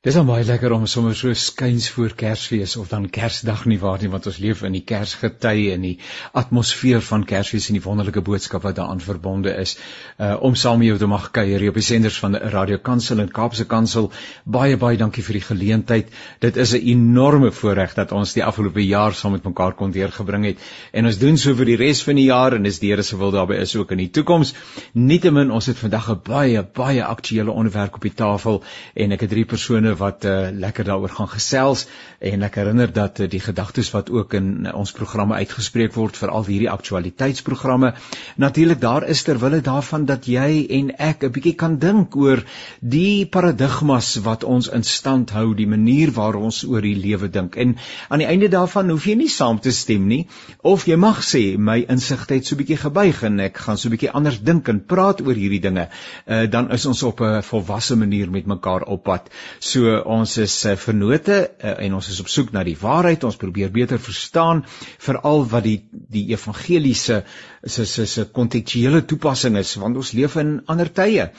Dis dan baie lekker om sommer so skuins voor Kersfees of dan Kersdag nie waar nie want ons leef in die Kersgety en die atmosfeer van Kersfees en die wonderlike boodskap wat daaraan verbonde is. Uh om saam met jou te mag kuier op die senders van Radio Kansel en Kaapse Kansel. Baie baie dankie vir die geleentheid. Dit is 'n enorme voorreg dat ons die afgelope jaar saam met mekaar kon deurgebring het en ons doen so vir die res van die jaar en dis die Here se wil daarby is ook in die toekoms. Nietemin ons het vandag 'n baie baie aktuele onderwerp op die tafel en ek het drie persone wat uh, lekker daaroor gaan gesels. En ek herinner dat uh, die gedagtes wat ook in uh, ons programme uitgespreek word vir al hierdie aktualiteitsprogramme. Natuurlik daar is ter wille daarvan dat jy en ek 'n bietjie kan dink oor die paradigmas wat ons in stand hou die manier waarop ons oor die lewe dink. En aan die einde daarvan hoef jy nie saam te stem nie. Of jy mag sê my insigte het so bietjie gebuig en ek gaan so bietjie anders dink en praat oor hierdie dinge uh, dan is ons op 'n volwasse manier met mekaar op pad. So So ons is uh, vernote uh, en ons is op soek na die waarheid. Ons probeer beter verstaan veral wat die die evangeliese se se se kontekstuele toepassing is want ons leef in ander tye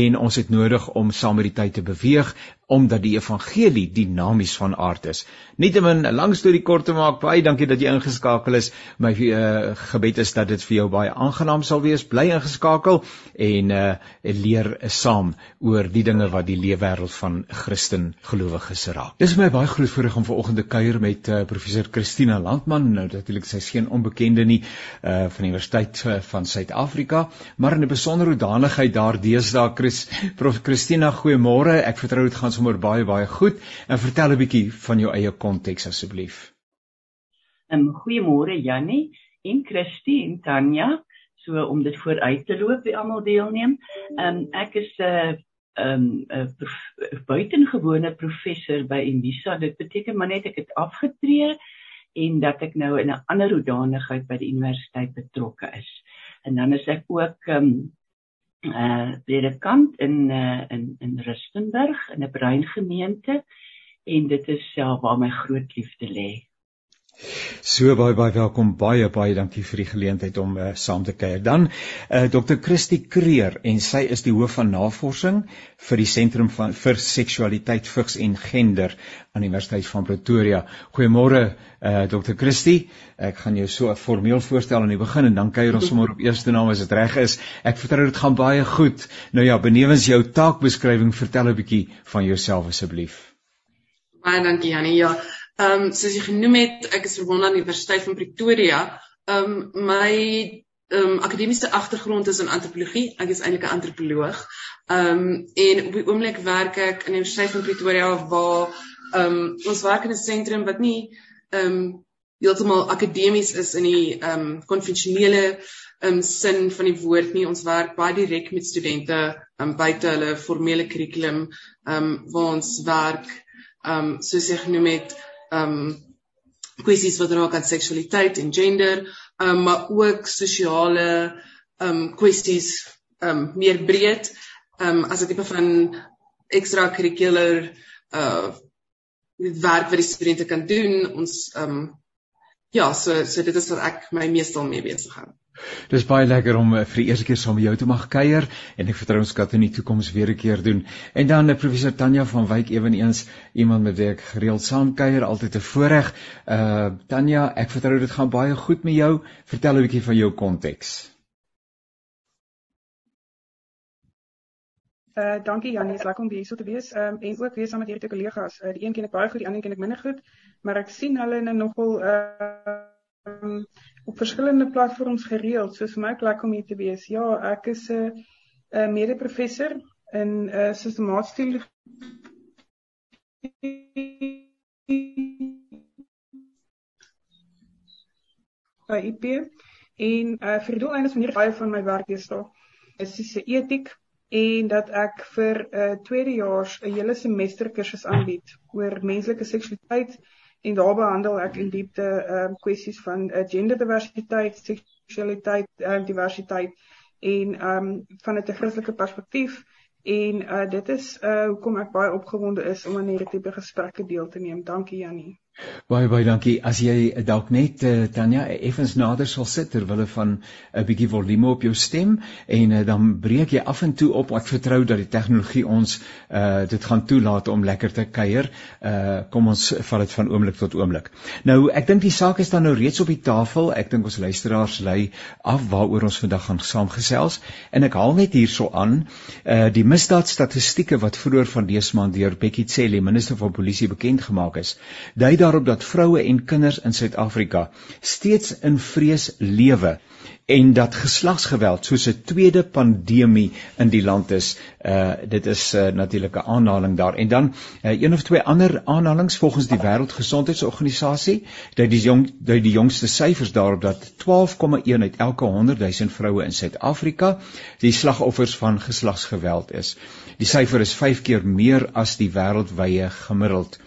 en ons het nodig om saam met die tyd te beweeg omdat die evangelie dinamies van aard is. Nietemin 'n lang storie kort te maak, baie dankie dat jy ingeskakel is. My uh, gebed is dat dit vir jou baie aangenaam sal wees. Bly ingeskakel en uh, leer saam oor die dinge wat die leefwêreld van Christen gelowiges raak. Dis my baie groot voorreg om vanoggend te kuier met uh, professor Christina Landman. Nou natuurlik sy is geen onbekende nie uh, van die Universiteit van Suid-Afrika, maar in 'n besondere hoedanigheid daar deesdae Chris Prof Christina, goeiemôre. Ek vertrou dit gaan sommer baie baie goed en vertel 'n bietjie van jou eie konteks asseblief. Ehm um, goeiemôre Jannie en Christine Tanya. So om dit vooruit te loop wie almal deelneem. Ehm um, ek is 'n uh, ehm um, 'n uh, buitengewone professor by Unisa. Dit beteken maar net ek het afgetree en dat ek nou in 'n ander hoedanigheid by die universiteit betrokke is. En dan is ek ook ehm um, uh predikant in uh in in Rustenburg in 'n bruin gemeente en dit is self waar my groot liefde lê. So baie baie welkom baie baie dankie vir die geleentheid om uh, saam te kuier. Dan uh, Dr. Christie Kreer en sy is die hoof van navorsing vir die sentrum van vir seksualiteit, vigs en gender aan die Universiteit van Pretoria. Goeiemôre uh, Dr. Christie. Ek gaan jou so formeel voorstel aan die begin en dan kuier ons sommer op eerste naam as dit reg is. Ek vertrou dit gaan baie goed. Nou ja, benewens jou taakbeskrywing, vertel 'n bietjie van jouself asseblief. Baie dankie Janie. Ja. Ehm um, soos jy genoem het, ek is verbonde aan die Universiteit van Pretoria. Ehm um, my ehm um, akademiese agtergrond is in antropologie. Ek is eintlik 'n antropoloog. Ehm um, en op die oomblik werk ek in die Universiteit van Pretoria waar ehm um, ons werk in 'n sentrum wat nie ehm um, heeltemal akademies is in die ehm um, konvensionele um, sin van die woord nie. Ons werk baie direk met studente um, buite hulle formele kurrikulum um, waar ons werk um, soos jy genoem het ehm um, kwessies wat raak aan seksualiteit en gender, um, maar ook sosiale ehm um, kwessies ehm um, meer breed ehm um, as 'n tipe van extracurricular uh werk wat die studente kan doen. Ons ehm um, ja, so so dit is wat ek my meestal mee besig hou. Dis baie lekker om eh, vir die eerste keer saam met jou te mag kuier en ek vertrou ons kan dit in die toekoms weer 'n keer doen. En dan eh, professor Tanya van Wyk ewenigs iemand met wie ek gereeld saam kuier, altyd 'n voorreg. Uh Tanya, ek vertrou dit gaan baie goed met jou. Vertel 'n bietjie van jou konteks. Uh dankie Janie, is lekker om hier so te wees. Ehm um, en ook weer saam met hierdie kollegas. Uh, die een ken ek baie goed, die ander ken ek minder goed, maar ek sien hulle in 'n nogal uh um, op verskillende platforms gereeld. So vir my plek om hier te wees. Ja, ek is 'n uh, 'n mede-professor in uh, sistematiese by IP en uh, vir die doeleindes van hierdie baie van my werk is daar is dis etiek en dat ek vir 'n uh, tweedejaars 'n hele semester kursus aanbied oor menslike seksualiteit en daar behandel ek in diepte ehm uh, kwessies van uh, genderdiversiteit, seksualiteit, uh, diversiteit en ehm um, van 'n Christelike perspektief en uh, dit is uh, hoekom ek baie opgewonde is om aan hierdie tipe gesprekke deel te neem. Dankie Jannie. Baie baie dankie. As jy dalk net uh, Tanya effens nader sal sit terwyl van 'n uh, bietjie volume op jou stem en uh, dan breek jy af en toe op. Ek vertrou dat die tegnologie ons uh, dit gaan toelaat om lekker te kuier. Uh, kom ons vat dit van oomblik tot oomblik. Nou, ek dink die saak is dan nou reeds op die tafel. Ek dink ons luisteraars lei af waaroor ons vandag gaan saamgesels en ek haal net hierso aan uh, die misdaadstatistieke wat vroeër van dese maand deur Bekkie Cele, minister van polisie bekend gemaak is. Dui daarop dat vroue en kinders in Suid-Afrika steeds in vrees lewe en dat geslagsgeweld soos 'n tweede pandemie in die land is. Uh dit is uh, natuurlik 'n aanhaling daar. En dan uh, een of twee ander aanhalings volgens die Wêreldgesondheidsorganisasie, dat die jong dat die jongste syfers daarop dat 12,1 uit elke 100 000 vroue in Suid-Afrika die slagoffers van geslagsgeweld is. Die syfer is 5 keer meer as die wêreldwye gemiddeld.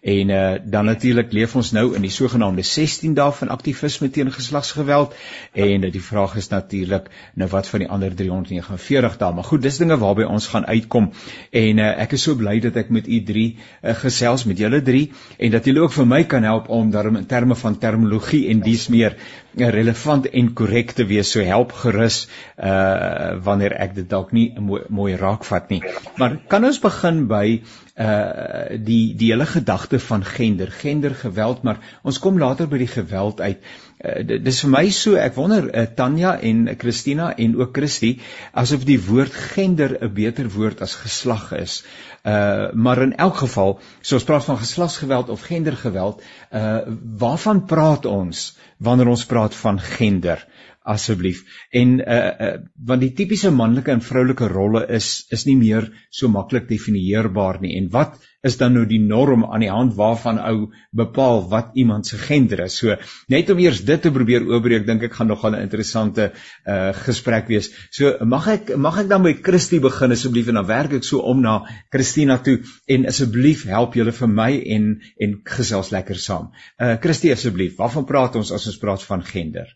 En uh, dan natuurlik leef ons nou in die sogenaamde 16 dae van aktivisme teen geslagsgeweld en uh, die vraag is natuurlik nou wat van die ander 349 dae. Maar goed, dis dinge waarby ons gaan uitkom. En uh, ek is so bly dat ek met u drie uh, gesels met julle drie en dat julle ook vir my kan help om daarin in terme van terminologie en dies meer relevant en korrek te wees. So help gerus uh wanneer ek dit dalk nie mooi, mooi raakvat nie. Maar kan ons begin by uh die die hele gedagte van gender, gendergeweld, maar ons kom later by die geweld uit. Uh, dis vir my so, ek wonder uh, Tanya en Christina en ook Christie asof die woord gender 'n beter woord as geslag is. Uh maar in elk geval, so ons praat van geslagsgeweld of gendergeweld, uh waarvan praat ons wanneer ons praat van gender? Asseblief. En uh, uh want die tipiese manlike en vroulike rolle is is nie meer so maklik definieerbaar nie. En wat is dan nou die norm aan die hand waarvan ou bepaal wat iemand se gender is? So net om eers dit te probeer oopbreek, dink ek gaan nogal 'n interessante uh gesprek wees. So mag ek mag ek dan by Christie begin asseblief en dan werk ek so om na Christina toe en asseblief help julle vir my en en gesels lekker saam. Uh Christie asseblief, waarvan praat ons as ons praat van gender?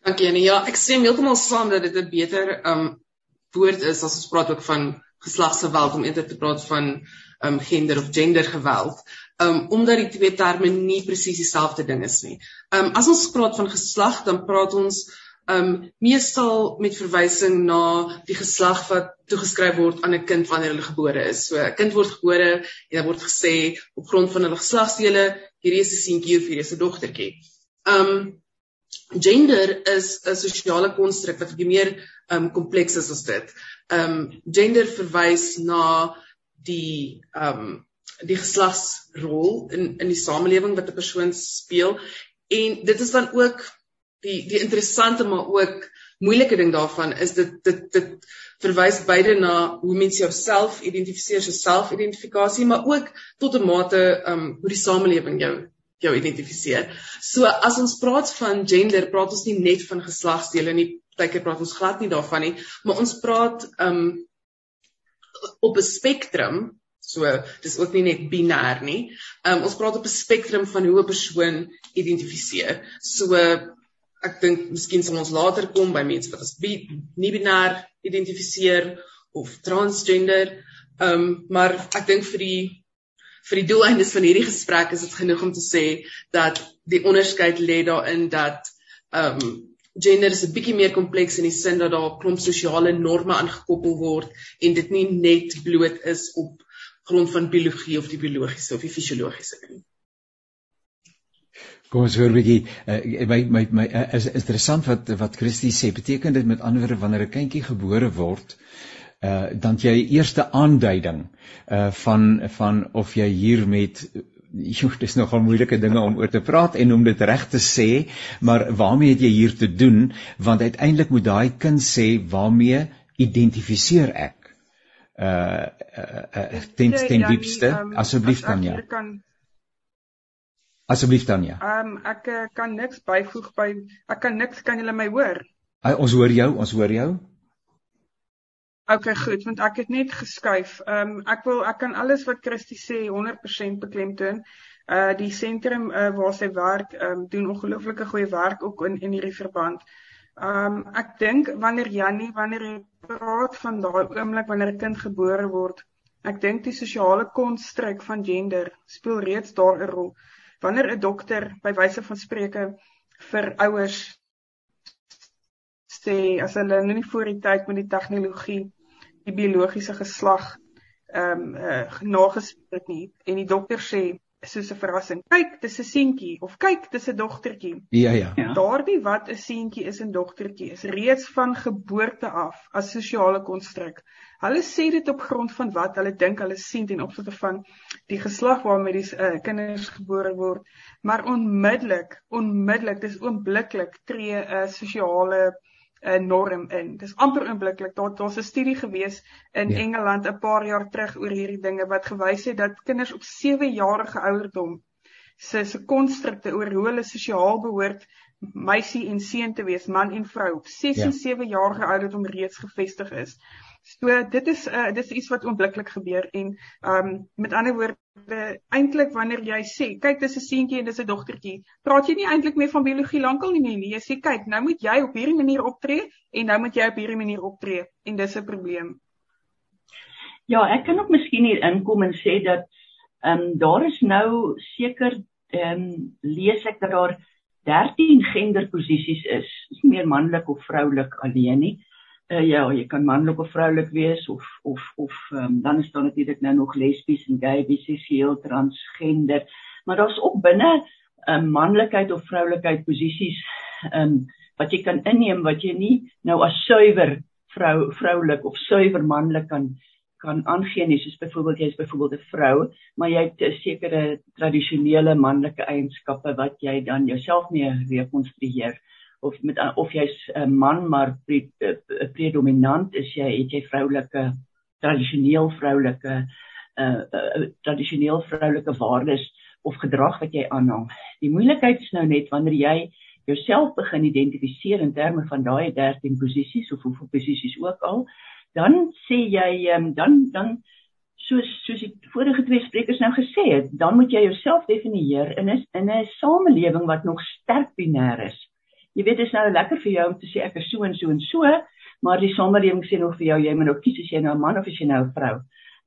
Dankie Annie. Ja, ek stem heeltemal saam dat dit 'n beter um woord is as ons praat ook van geslagsgeweld om eerder te praat van um gender of gendergeweld. Um omdat die twee terme nie presies dieselfde ding is nie. Um as ons praat van geslag, dan praat ons um meestal met verwysing na die geslag wat toegeskryf word aan 'n kind wanneer hulle gebore is. So 'n kind word gebore en dan word gesê op grond van hulle geslagsdele, hierdie is 'n seentjie of hierdie is 'n dogtertjie. Um gender is 'n sosiale konstruk wat baie meer um kompleks is as dit. Um gender verwys na die um die geslagsrol in in die samelewing wat 'n persoon speel en dit is dan ook die die interessante maar ook moeilike ding daarvan is dit dit dit verwys beide na hoe mens jouself identifiseer, so selfidentifikasie, maar ook tot 'n mate um hoe die samelewing jou jou identifiseer. So as ons praat van gender, praat ons nie net van geslagsdele nie. Partykeer praat ons glad nie daarvan nie, maar ons praat um op 'n spektrum. So dis ook nie net binêr nie. Um ons praat op 'n spektrum van hoe 'n persoon identifiseer. So ek dink miskien sal ons later kom by mense wat as bi nie binêr identifiseer of transgender. Um maar ek dink vir die vir die doeleindes van hierdie gesprek is dit genoeg om te sê dat die onderskeid lê daarin dat ehm um, gender is 'n bietjie meer kompleks in die sin dat daar 'n klomp sosiale norme aangekoppel word en dit nie net bloot is op grond van biologie of die biologiese of die fisiologiese nie. Kom ons hoor 'n bietjie uh, my my my uh, is, is interessant wat wat Christie sê beteken dit met ander woorde wanneer 'n kindjie gebore word uh dan jy eerste aanduiding uh van van of jy hier met joh dis nogal moeilike dinge om oor te praat en om dit reg te sê maar waarmee het jy hier te doen? Want uiteindelik moet daai kind sê waarmee identifiseer ek? Uh, uh, uh ten ten diepste um, asseblief Tanya. asseblief Tanya. Um ek kan niks byvoeg by ek kan niks kan julle my hoor? Uh, ons hoor jou ons hoor jou Okay, goed, want ek het net geskuif. Ehm um, ek wil ek kan alles wat Christie sê 100% beklemtoon. Uh die sentrum uh waar sy werk, ehm um, doen ongelooflike goeie werk ook in in hierdie verband. Ehm um, ek dink wanneer Jannie, wanneer jy praat van daai oomblik wanneer 'n kind gebore word, Ek dink die sosiale konstruk van gender speel reeds daar 'n rol. Wanneer 'n dokter by wyse van spreuke vir ouers sê as hulle nou nie voor die tyd met die tegnologie die biologiese geslag ehm um, uh, nagespreek nie en die dokter sê soos 'n verrassing. Kyk, dis 'n seentjie of kyk, dis 'n dogtertjie. Ja, ja. ja. Daardie wat 'n seentjie is en dogtertjie is reeds van geboorte af as sosiale konstruk. Hulle sê dit op grond van wat hulle dink hulle sien ten opsigte van die geslag waarmee die uh, kinders gebore word, maar onmiddellik, onmiddellik, dis oombliklik tree 'n uh, sosiale 'n norm in. Dis amper oombliklik. Daar daar's 'n studie gewees in ja. Engeland 'n paar jaar terug oor hierdie dinge wat gewys het dat kinders op 7 jarige ouderdom se se konstrukte oor hoe hulle sosiaal behoort meisie en seun te wees, man en vrou op 6 ja. en 7 jarige ouderdom reeds gevestig is. So dit is uh, dit is iets wat oombliklik gebeur en um met ander woorde eintlik wanneer jy sê kyk dis 'n seentjie en dis 'n dogtertjie praat jy nie eintlik meer van biologie lankal nie nie jy sê kyk nou moet jy op hierdie manier optree en nou moet jy op hierdie manier optree en dis 'n probleem. Ja ek kan ook miskien hier inkom en sê dat um daar is nou seker um lees ek dat daar 13 genderposisies is. Is nie meer manlik of vroulik alleen nie uh, ja, jy kan manlik of vroulik wees of of of um, dan is daar natuurlik nou nog lesbies en gay, biseksueel, transgender, maar daar's ook binne 'n ehm, manlikheid of vroulikheid posisies um, wat jy kan inneem wat jy nie nou as suiwer vrou vroulik of suiwer manlik kan kan aangee nie soos byvoorbeeld jy is byvoorbeeld 'n vrou maar jy het sekere tradisionele manlike eienskappe wat jy dan jouself mee rekonstrueer of met of jy's 'n man maar pre, pre, pre, predominant is jy het jy vroulike tradisioneel vroulike uh, uh tradisioneel vroulike waardes of gedrag wat jy aanhang. Die moeilikheid is nou net wanneer jy jouself begin identifiseer in terme van daai 13 posisies of hoeveel posisies ook al, dan sê jy um, dan dan soos soos die vorige twee sprekers nou gesê het, dan moet jy jouself definieer in 'n in 'n samelewing wat nog sterk binêr is jy weet dit is nou lekker vir jou om te sê ek is so en so en so, maar die samelewing sê nog vir jou jy moet nou kies as jy nou 'n man of as jy nou 'n vrou.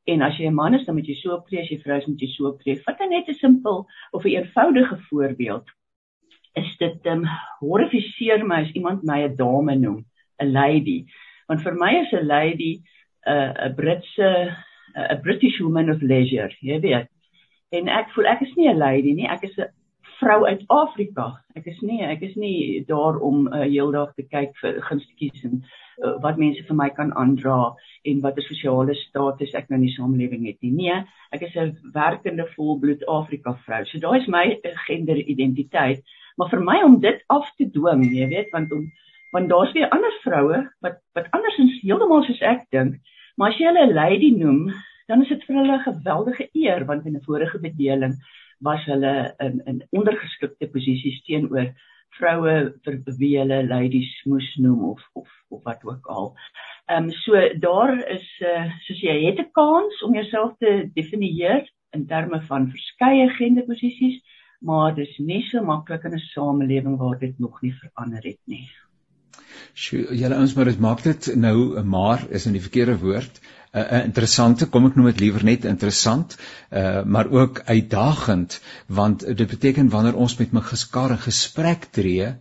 En as jy 'n man is, dan moet jy so optree, as jy vrou is, moet jy so optree. Vat net 'n simpel of 'n eenvoudige voorbeeld. Is dit ehm um, horrifiseer my as iemand my 'n dame noem, 'n lady. Want vir my is 'n lady 'n uh, 'n Britse 'n British woman of leisure, jy weet. En ek voel ek is nie 'n lady nie, ek is 'n vrou uit Afrika. Ek is nie ek is nie daar om uh, heeldag te kyk vir gunstjies en uh, wat mense vir my kan aandra en watter sosiale status ek nou in die samelewing het nie. Nee, ek is 'n werkende volbloed Afrika vrou. So daai is my uh, genderidentiteit. Maar vir my om dit af te dwing, jy weet, want om want daar's weer ander vroue wat wat andersins heeltemal soos ek dink, maar as jy hulle 'n lady noem, dan is dit vir hulle 'n geweldige eer want in 'n vorige bedeling was hulle in in ondergeskikte posisies teenoor vroue vir wie hulle ladies moes noem of of of wat ook al. Ehm um, so daar is uh, soos jy het 'n kans om jouself te definieer in terme van verskeie genderposisies, maar dit is nie so maklik in 'n samelewing waar dit nog nie verander het nie. Sjoe, julle ouens maar dit maak dit nou 'n maar is in die verkeerde woord. Uh, interessante, kom ek noem dit liewer net interessant, uh maar ook uitdagend want dit beteken wanneer ons met mekaar in gesprek tree,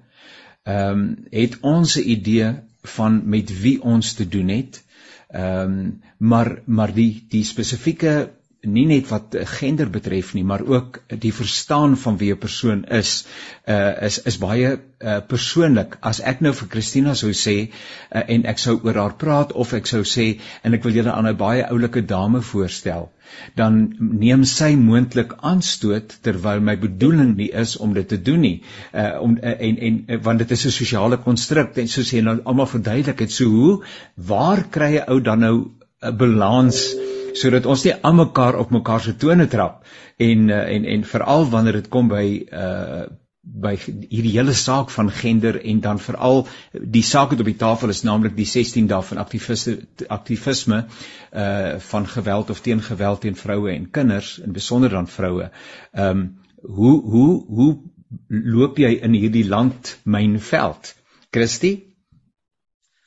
ehm um, het ons 'n idee van met wie ons te doen het. Ehm um, maar maar die die spesifieke nie net wat gender betref nie, maar ook die verstaan van wie 'n persoon is, uh is is baie uh persoonlik. As ek nou vir Christina sou sê uh, en ek sou oor haar praat of ek sou sê en ek wil julle aan 'n baie oulike dame voorstel, dan neem sy moontlik aanstoot terwyl my bedoeling nie is om dit te doen nie. Uh om uh, en en want dit is 'n sosiale konstruk en soos jy nou almal verduidelik het, so hoe waar kry 'n ou dan nou 'n balans? Uh, sodat ons nie almekaar op mekaar se tone trap en uh, en en veral wanneer dit kom by uh by hierdie hele saak van gender en dan veral die saak wat op die tafel is naamlik die 16 dae van aktiviste aktivisme uh van geweld of teen geweld teen vroue en kinders en besonder dan vroue. Ehm um, hoe hoe hoe loop jy in hierdie land mynveld? Christie?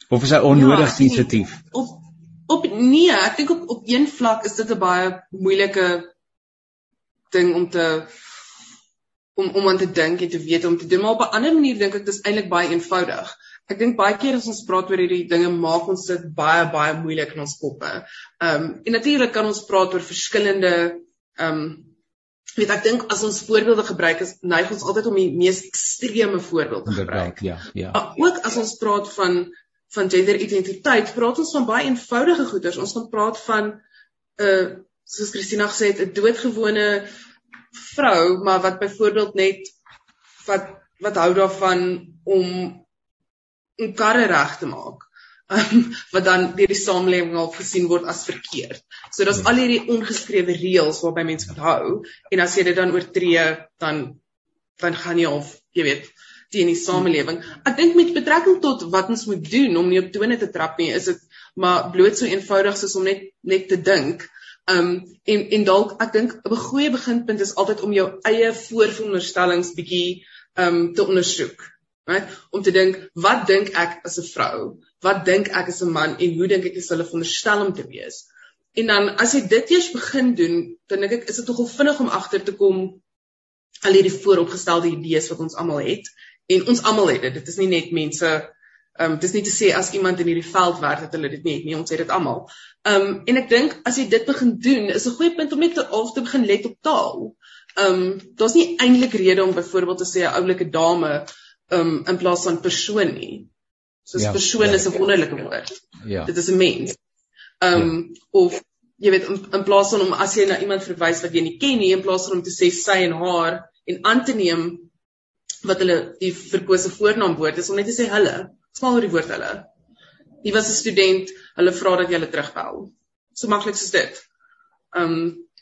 Of is hy onnodig ja, sensitief? Op op nee, ek dink op op een vlak is dit 'n baie moeilike ding om te om om aan te dink en te weet om te doen, maar op 'n ander manier dink ek dis eintlik baie eenvoudig. Ek dink baie keer as ons praat oor hierdie dinge maak ons dit baie baie moeilik in ons koppe. Ehm um, en natuurlik kan ons praat oor verskillende ehm um, weet ek dink as ons voorbeelde gebruik is neig ons altyd om die mees ekstreme voorbeelde te gebruik. Ja, ja. Maar ook as ons praat van van gender identiteit, praat ons van baie eenvoudige goeders. Ons gaan praat van 'n uh, soos Christina gesê het, 'n doodgewone vrou, maar wat byvoorbeeld net wat wat hou daarvan om om karre reg te maak. Um, wat dan deur die samelewing al gesien word as verkeerd. So daar's al hierdie ongeskrewe reëls waarby mense moet hou en as jy dit dan oortree dan dan gaan jy of jy weet teen die samelewing. Ek dink met betrekking tot wat ons moet doen om nie op tone te trap nie, is dit maar bloot so eenvoudig soos om net net te dink Um en en dalk ek dink 'n goeie beginpunt is altyd om jou eie vooronderstellings bietjie um te ondersoek. Right? Om te dink, wat dink ek as 'n vrou? Wat dink ek as 'n man en hoe dink ek is hulle veronderstel om te wees? En dan as jy dit eers begin doen, dan dink ek is dit nogal vinnig om agter te kom al hierdie vooropgestelde idees wat ons almal het en ons almal het dit. Dit is nie net mense Ehm um, dis nie te sê as iemand in hierdie veld werk dat hulle dit nie het nie, ons het dit almal. Ehm um, en ek dink as jy dit begin doen, is 'n goeie punt om net te of te begin let op taal. Ehm um, daar's nie eintlik rede om byvoorbeeld te sê 'n oulike dame ehm um, in plaas van persoon nie. Soos ja, persoon ja, is 'n ja, wonderlike woord. Ja. Dit is 'n mens. Ehm um, ja. of jy weet in, in plaas van om as jy na iemand verwys wat jy nie ken nie, in plaas van om te sê sy en haar en aan te neem wat hulle die verkose voornaamwoord is om net te sê hulle Smaal oor die woord hulle. Jy was 'n student, hulle vra dat jy hulle terugbel. So maklik soos dit. Um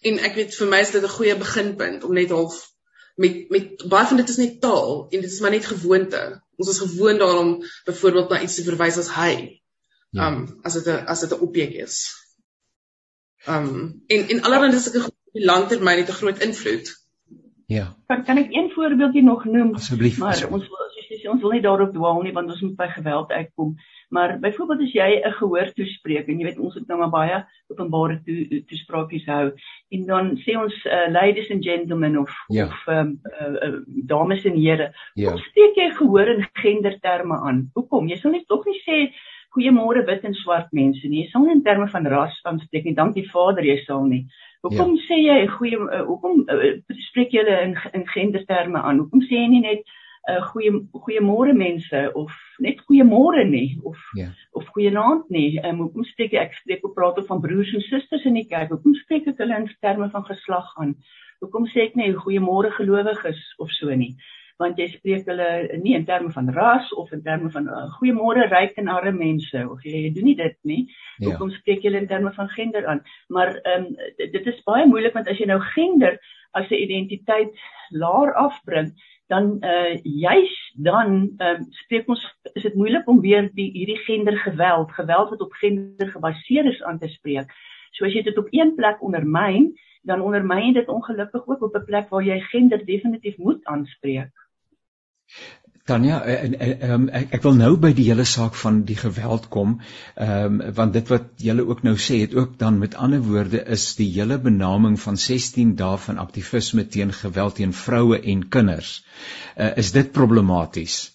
en ek weet vir my is dit 'n goeie beginpunt om net half met met baie van dit is net taal en dit is maar net gewoonte. Ons is gewoond daarom byvoorbeeld na iets te verwys as hy. Ja. Um as dit 'n as dit 'n objek is. Um en en allerhande is ek 'n langtermyn het 'n groot invloed. Ja. Kan, kan ek een voorbeeldjie nog noem? Asseblief. Maar ons sê ons wil nie daarop dwaal nie want ons moet by geweld uitkom. Maar byvoorbeeld as jy 'n gehoor toespreek en jy weet ons het nou maar baie openbare toe toespraakies hou en dan sê ons uh, ladies and gentlemen of ja. of um, uh, uh, dames en here, ja. hoe spreek jy gehoor in genderterme aan? Hoekom? Jy sal net tog nie sê goeiemôre wit en swart mense nie. Jy sal nie in terme van ras aanspreek nie. Dankie Vader, jy sal nie. Hoekom ja. sê jy goeie uh, hoekom uh, spreek jy hulle in in genderterme aan? Hoekom sê jy nie net uh, goeie goeiemôre mense of net goeiemôre nie of ja. of goeienaand nie. Um, hoekom spreek ek spreek op praat van broers en susters in die kerk? Hoekom spreek ek hulle in terme van geslag aan? Hoekom sê ek nie goeiemôre gelowiges of so nie? Want jy spreek hulle nie in terme van ras of in terme van uh, goeiemôre ryk en arme mense of jy, jy doen nie dit nie. Ja. Hoekom spreek jy in terme van gender aan? Maar ehm um, dit is baie moeilik want as jy nou gender as 'n identiteit laer afbring, dan uh juis dan ehm uh, spreek ons is dit moeilik om weer die hierdie gendergeweld, geweld wat op gender gebaseer is aan te spreek. So as jy dit op een plek ondermyn, dan ondermyn dit ongelukkig ook op 'n plek waar jy gender definitief moet aanspreek. Tanya, en, en, um, ek, ek wil nou by die hele saak van die geweld kom, ehm um, want dit wat julle ook nou sê het ook dan met ander woorde is die hele benaming van 16 dae van aktivisme teen geweld teen vroue en kinders. Uh, is dit problematies?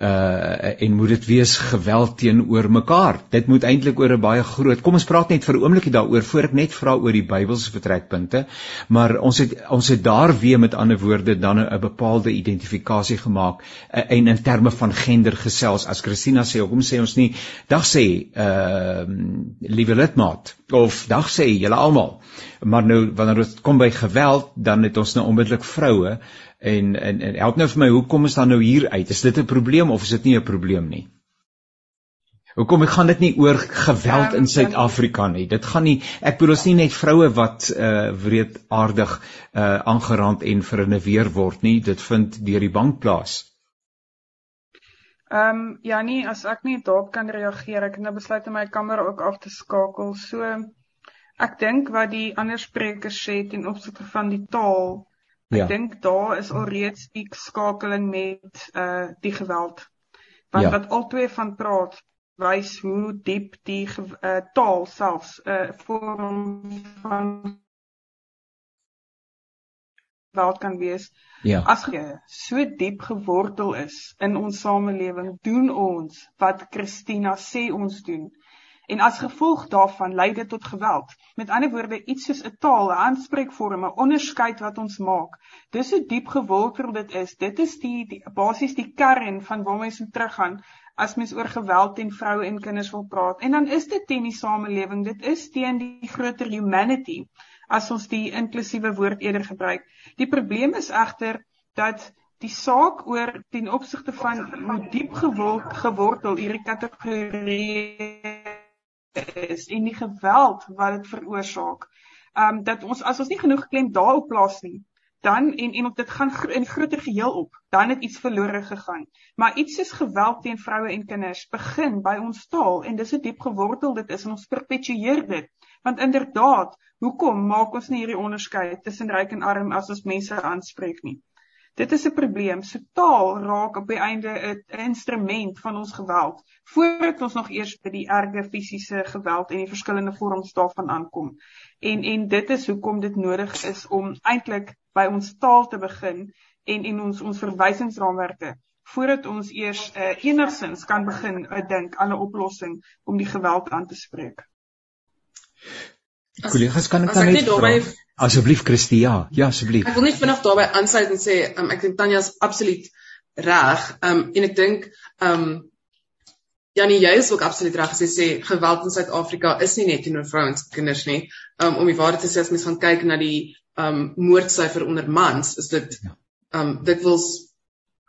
Uh en moet dit wees geweld teenoor mekaar. Dit moet eintlik oor 'n baie groot. Kom ons praat net vir 'n oombliekie daaroor voor ek net vra oor die Bybelse vertrekpunte. Maar ons het ons het daar weer met ander woorde dan 'n bepaalde identifikasie gemaak uh, en in terme van gender gesels. As Christina sê, hoekom sê ons nie dag sê uh liewe lidmaat of dag sê julle almal. Maar nou wanneer dit kom by geweld, dan het ons nou onmiddellik vroue en en en help nou vir my hoekom is dan nou hier uit is dit 'n probleem of is dit nie 'n probleem nie Hoekom ek gaan dit nie oor geweld in Suid-Afrika nie. Dit gaan nie ek bedoel ons nie net vroue wat uh wreedaardig uh aangeraand en verinneweer word nie. Dit vind deur die bank plaas. Ehm um, ja nee, as ek nie daarop kan reageer, ek het nou besluit om my kamera ook af te skakel. So ek dink wat die ander sprekers sê ten opsigte van die taal Ek ja. dink daar is alreeds die skakeling met uh die geweld. Want ja. wat albei van praat wys hoe diep die uh, taal selfs 'n uh, vorm van geweld kan wees. Ja. As jy so diep gewortel is in ons samelewing, doen ons wat Christina sê ons doen. En as gevolg daarvan lei dit tot geweld. Met ander woorde, iets soos 'n taal, 'n aanspreekvorm, 'n onderskeid wat ons maak. Dis hoe diep gewortel dit is. Dit is die, die basies die kern van waar mens moet teruggaan as mens oor geweld teen vroue en kinders wil praat. En dan is dit teen die samelewing. Dit is teen die groter humanity as ons die inklusiewe woord eerder gebruik. Die probleem is egter dat die saak oor ten opsigte van hoe diep gewortel hierdie kategorie is en die geweld wat dit veroorsaak. Um dat ons as ons nie genoeg klem daarop plaas nie, dan en en op dit gaan in groter geheel op, dan het iets verlore gegaan. Maar iets soos geweld teen vroue en kinders begin by ons taal en dis 'n diep gewortel dit is en ons perpetueer dit. Want inderdaad, hoekom maak ons nie hierdie onderskeid tussen ryk en arm as ons mense aanspreek nie? Dit is 'n probleem. So taal raak op die einde 'n instrument van ons geweld voordat ons nog eers by die erge fisiese geweld en die verskillende vorms daarvan aankom. En en dit is hoekom dit nodig is om eintlik by ons taal te begin en en ons ons verwysingsraamwerke voordat ons eers uh, enigsins kan begin uh, dink aan 'n oplossing om die geweld aan te spreek. Kollegas kan ek dan net Asseblief Christie, ja, ja asseblief. Ek wil net vinnig daarbey aansluit en sê, um, ek dink Tanya is absoluut reg. Um en ek dink um Janie, jy is ook absoluut reg as jy sê geweld in Suid-Afrika is nie net teenoor vrouens en kinders nie. Um om die waarheid te sê as mens gaan kyk na die um moordsyfer onder mans, is dit ja. um dit wils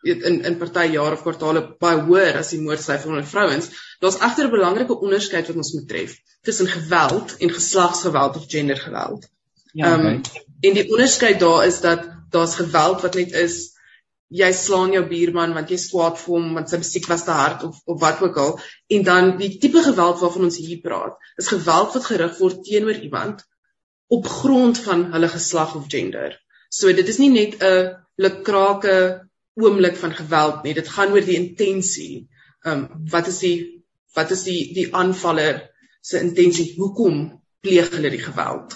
in in party jare of kwartaale baie hoër as die moordsyfer onder vrouens. Daar's egter 'n belangrike onderskeid wat ons moet tref tussen geweld en geslagsgeweld of gendergeweld. Ja. Ehm um, en die onderskeid daar is dat daar's geweld wat net is jy slaan jou buurman want jy skwaad vir hom want sy musiek was te hard of of wat ook al en dan die tipe geweld waarvan ons hier praat is geweld wat gerig word teenoor iemand op grond van hulle geslag of gender. So dit is nie net 'n lekrake oomblik van geweld nie. Dit gaan oor die intensie. Ehm um, wat is die wat is die die aanvaller se intensie? Hoekom pleeg hulle die geweld?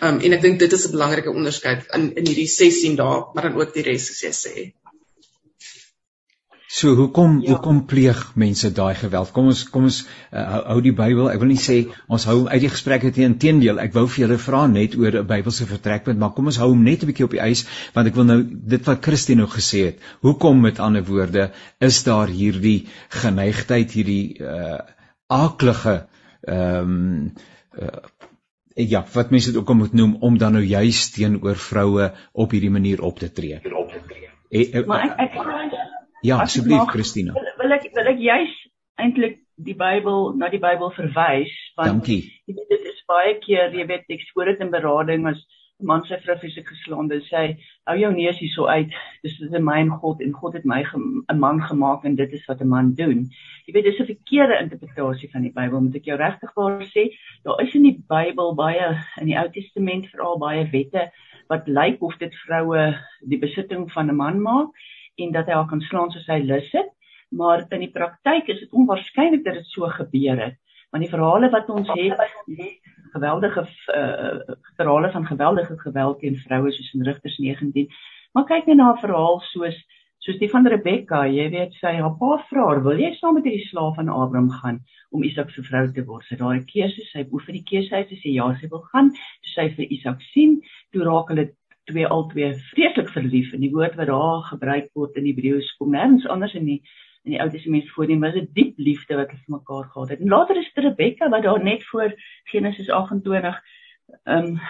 Um en ek dink dit is 'n belangrike onderskeid in in hierdie 16 dae, maar dan ook die res soos jy sê. So hoekom ja. hoekom pleeg mense daai geweld? Kom ons kom ons uh, hou die Bybel. Ek wil nie sê ons hou uit die gesprek het teendeel. Ek wou vir julle vra net oor 'n Bybelse vertrekpunt, maar kom ons hou hom net 'n bietjie op die ys want ek wil nou dit wat Christine nou gesê het. Hoekom met ander woorde is daar hierdie geneigtheid hierdie uh aaklige ehm um, uh, ja, wat mense dit ook al moet noem om dan nou juis teenoor vroue op hierdie manier op te tree. Op te tree. E, e, maar ek ek Ja, asseblief Christina. Wil, wil ek wil ek juis eintlik die Bybel na die Bybel verwys want Dankie. jy weet dit is baie keer jy weet ek spoor dit in berading as man sy vrou fisies geslaan het sê hou jou neus hier so uit. Dis is 'n myn God en God het my 'n man gemaak en dit is wat 'n man doen. Jy weet dis 'n verkeerde interpretasie van die Bybel moet ek jou regtig waar sê. Daar is in die Bybel baie in die Ou Testament veral baie wette wat lyk of dit vroue die besitting van 'n man maak en dat hy haar kan slaan soos hy lus het maar in die praktyk is dit onwaarskynlik dat dit so gebeur het. Want die verhale wat ons het geweldige uh, verhale van geweldige geweld teen vroue soos in Rigters 19. Maar kyk net na 'n verhaal soos soos die van Rebekka, jy weet sy haar pa vra haar, "Wil jy saam met hierdie slaaf van Abraham gaan om Isak se vrou te word?" Sy daai keuse, sy oef vir die keuse uit, sy sê ja, sy wil gaan. Toe sy vir Isak sien, toe raak hulle twee albei vreeslik verlief en die woord wat daar gebruik word in Hebreëus kom nêrens anders in die in die Ou Testament voorheen was 'n diep liefde wat hulle vir mekaar gehad het. En later is dit Rebekka wat daar net voor Genesis 28 ehm um,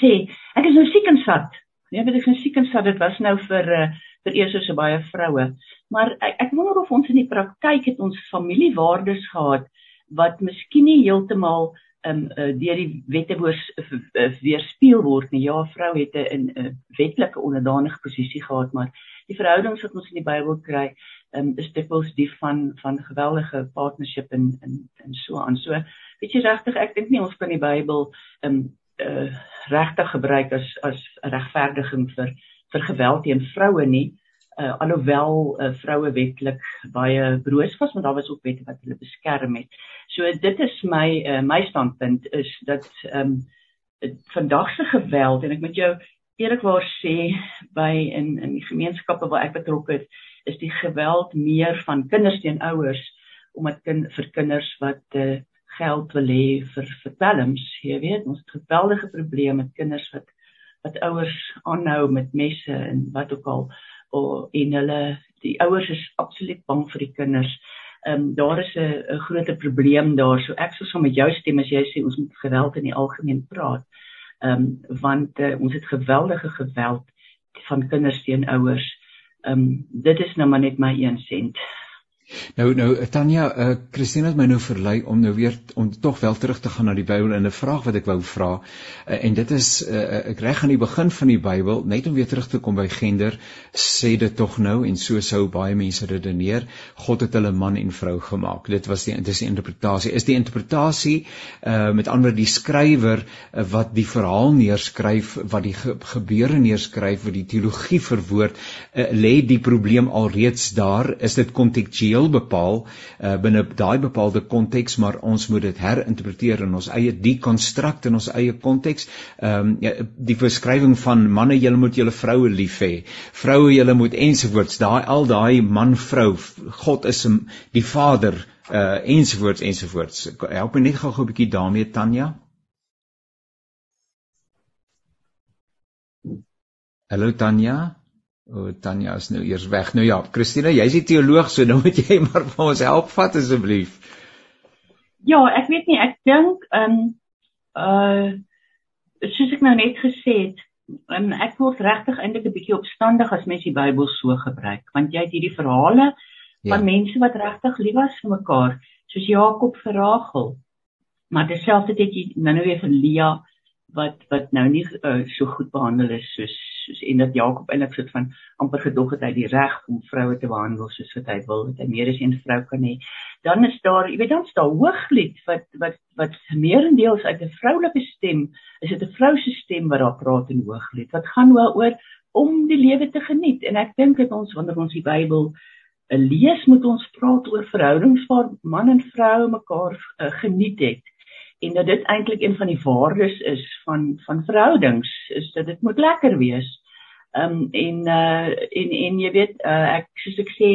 sê, ek is nou siek en sat. Ja, weet ek is siek en sat. Dit was nou vir uh, vir eers so baie vroue. Maar ek, ek wonder of ons in die praktyk het ons familiewaardes gehad wat miskien nie heeltemal um uh, deur die wette uh, weerspieël word nie. Ja, vrou het 'n 'n wetlike onderdanige posisie gehad, maar die verhoudings wat ons in die Bybel kry, um, is dikwels die van van geweldige partnership en en en so aan. So, weet jy regtig, ek dink nie ons kan die Bybel um uh, regtig gebruik as as regverdiging vir vir geweld teen vroue nie. uh, alhoewel uh, vroue wetlik baie broos was want daar was ook wette wat hulle beskerm het. So dit is my uh, my standpunt is dat ehm um, vandag se geweld en ek moet jou eerlikwaar sê by in in die gemeenskappe waar ek betrokke is, is die geweld meer van kinders teen ouers omdat kind vir kinders wat uh, geld wil hê vir vir dwelms, jy weet, ons het geweldige probleme met kinders wat wat ouers aanhou met messe en wat ook al of en hulle die ouers is absoluut bang vir die kinders. Ehm um, daar is 'n 'n groot probleem daar. So ek sou sommer met jou stem as jy sê ons moet geweld in die algemeen praat. Ehm um, want uh, ons het geweldige geweld van kinders teen ouers. Ehm um, dit is nou maar net my 1 sent. Nou nou Tanya, uh, Christine het my nou verlei om nou weer om tog wel terug te gaan na die Bybel en 'n vraag wat ek wou vra. Uh, en dit is uh, ek reg aan die begin van die Bybel, net om weer terug te kom by gender, sê dit tog nou en so sou baie mense redeneer, God het hulle man en vrou gemaak. Dit was die dis die interpretasie. Is die interpretasie uh met ander die skrywer uh, wat die verhaal neerskryf, wat die ge gebeure neerskryf, wat die teologie verwoord, uh, lê die probleem alreeds daar? Is dit kontekstueel heel bepaal uh, binne daai bepaalde konteks maar ons moet dit herinterpreteer in ons eie dekonstrukt in ons eie konteks. Ehm um, die beskrywing van manne julle moet julle vroue lief hê. Vroue julle moet ensovoorts. Daai al daai man vrou God is die Vader uh ensovoorts ensovoorts. Help my net gou-gou 'n bietjie daarmee Tanya. Hallo Tanya. O, oh, Tanya is nou eers weg. Nou ja, Christina, jy's die teoloog, so nou moet jy maar vir ons help vat asseblief. Ja, ek weet nie, ek dink ehm um, uh soos ek nou net gesê het, um, ek word regtig eintlik 'n bietjie opstandig as mens die Bybel so gebruik, want jy het hierdie verhale ja. van mense wat regtig lief was vir mekaar, soos Jakob vir Rachel. Maar dieselfde het jy nou nou weer vir Leah wat wat nou nie uh, so goed behandel is soos soos en dat Jakob eintlik soort van amper gedog het hy die reg om vroue te behandel soos wat hy wil, dat hy meer as een vrou kan hê. Dan is daar, jy weet dan is daar hooglied wat wat wat meerendeels uit 'n vroulike stem, is dit 'n vrou se stem wat daar praat in hooglied. Wat gaan oor om die lewe te geniet en ek dink dat ons wanneer ons die Bybel uh, lees, moet ons praat oor verhoudings waar man en vrou mekaar uh, geniet het en dat dit eintlik een van die waardes is van van verhoudings is dat dit moet lekker wees. Ehm um, en uh en en jy weet uh, ek soos ek sê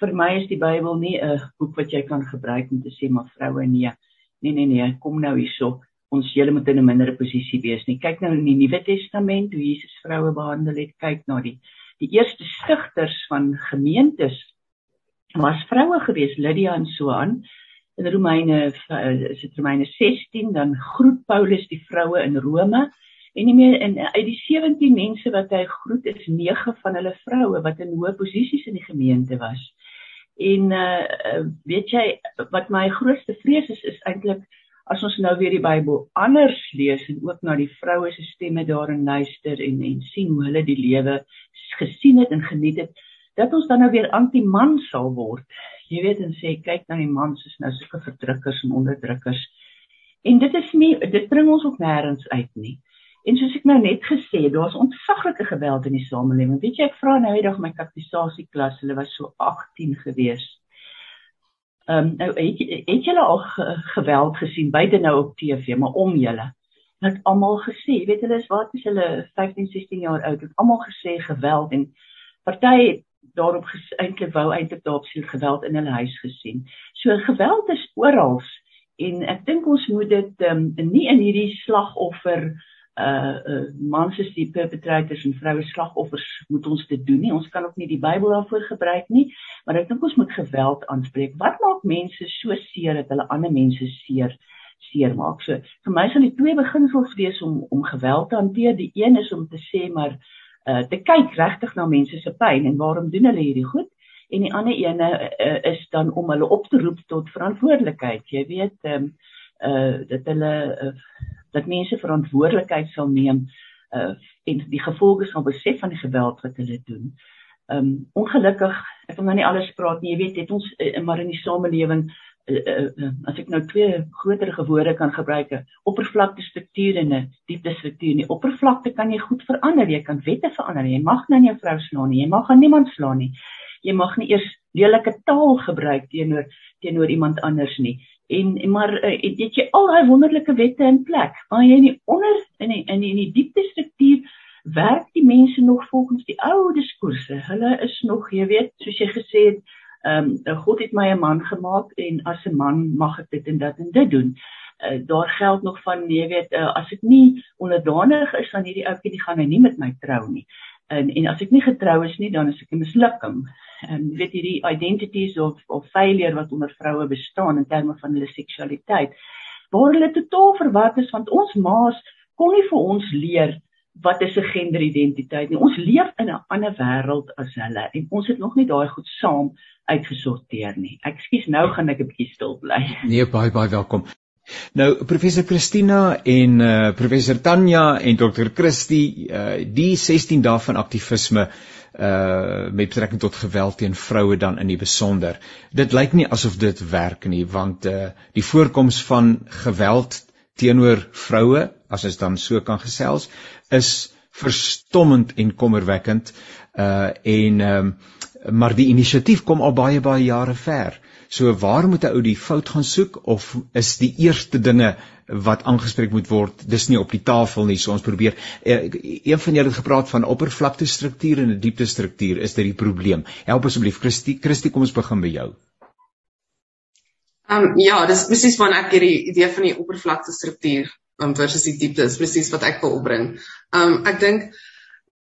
vir my is die Bybel nie 'n boek wat jy kan gebruik om te sê maar vroue nee. Nee nee nee, kom nou hierso. Ons julle moet in 'n mindere posisie wees nie. Kyk nou in die Nuwe Testament hoe Jesus vroue behandel het. Kyk na die die eerste stigters van gemeentes was vroue gewees, Lydia en so aan in Romeine eh, is dit Romeine 16 dan groet Paulus die vroue in Rome en nie meer in uit die 17 mense wat hy groet is 9 van hulle vroue wat in hoë posisies in die gemeente was. En uh weet jy wat my grootste vrees is is eintlik as ons nou weer die Bybel anders lees en ook na die vroue se stemme daarin luister en en sien hoe hulle die lewe gesien het en geniet het dat ons dan nou weer anti-man sal word jy weet en sê kyk na die mans is nou sulke verdrukkers en onderdrukkers. En dit is nie dit bring ons ook nêrens uit nie. En soos ek nou net gesê het, daar's ontsaglike geweld in die samelewing. Weet jy, ek vra nou eendag my katekisasieklas, hulle was so 18 gewees. Ehm um, nou het, het julle al ge, geweld gesien buite nou op TV, maar om julle het almal gesê, weet hulle is wat is hulle 15, 16 jaar oud, het almal gesê geweld en party daarop eintlik wou eintlik daarop sien geweld in hulle huis gesien. So geweld is oral en ek dink ons moet dit um, nie in hierdie slagoffer uh, uh mans is die perpetrators en vroue slagoffers moet ons dit doen nie. Ons kan ook nie die Bybel daarvoor gebruik nie, maar ek dink ons moet geweld aanspreek. Wat maak mense so seer dat hulle ander mense seer seer maak? So vir my sal die twee beginsels wees om om geweld te hanteer. Die een is om te sê maar uh, te kyk regtig na mense se pyn en waarom doen hulle hierdie goed en die ander ene uh, is dan om hulle op te roep tot verantwoordelikheid jy weet um, uh dat hulle uh, dat mense verantwoordelikheid sal neem uh en die gevolge sal besef van die geweld wat hulle doen. Um ongelukkig, ek wil nou nie alles praat nie, jy weet, het ons uh, maar in die samelewing uh, as ek nou twee groter woorde kan gebruik, 'n oppervlakte struktuur en 'n diepte struktuur. Die oppervlakte kan jy goed verander, jy kan wette verander. Jy mag nou nie jou vrou slaan nie, jy mag aan niemand slaan nie. Jy mag nie eers lelike taal gebruik teenoor teenoor iemand anders nie. En, maar uh, het jy al daai wonderlike wette in plek, maar jy in die onder in die, in die, die diepte struktuur werk die mense nog volgens die ou diskurse. Hulle is nog, jy weet, soos jy gesê het, ehm um, God het my 'n man gemaak en as 'n man mag ek dit en dat en dit doen. Uh, daar geld nog van jy weet uh, as ek nie onderdanig is aan hierdie ouetjie die gaan hy nie met my trou nie. En en as ek nie getrou is nie dan is ek 'n mislukking. Ehm um, weet jy die identities of of failure wat onder vroue bestaan in terme van hulle seksualiteit waar hulle totaal verward is want ons maas kon nie vir ons leer wat is 'n genderidentiteit nie. Ons leef in 'n ander wêreld as hulle en ons het nog nie daai goed saam uitgesorteer nie. Ekskuus, nou gaan ek 'n bietjie stil bly. Nee, baie baie welkom. Nou professor Christina en uh professor Tanya en dokter Christie uh die 16 dae van aktivisme uh met betrekking tot geweld teen vroue dan in die besonder. Dit lyk nie asof dit werk nie want uh die voorkoms van geweld teenoor vroue, as ons dan so kan gesels, is verstommend en kommerwekkend. Uh en ehm um, maar die inisiatief kom al baie baie jare ver. So waar moet 'n ou die fout gaan soek of is die eerste dinge wat aangespreek moet word, dis nie op die tafel nie. So ons probeer uh, een van julle het gepraat van oppervlakte struktuur en 'n diepte struktuur. Is dit die probleem? Help asseblief Christie, Christie, kom ons begin by jou. Ehm um, ja, dis presies wat ek hierdie idee van die oppervlakte struktuur um, versus die diepte is presies wat ek wil opbring. Ehm um, ek dink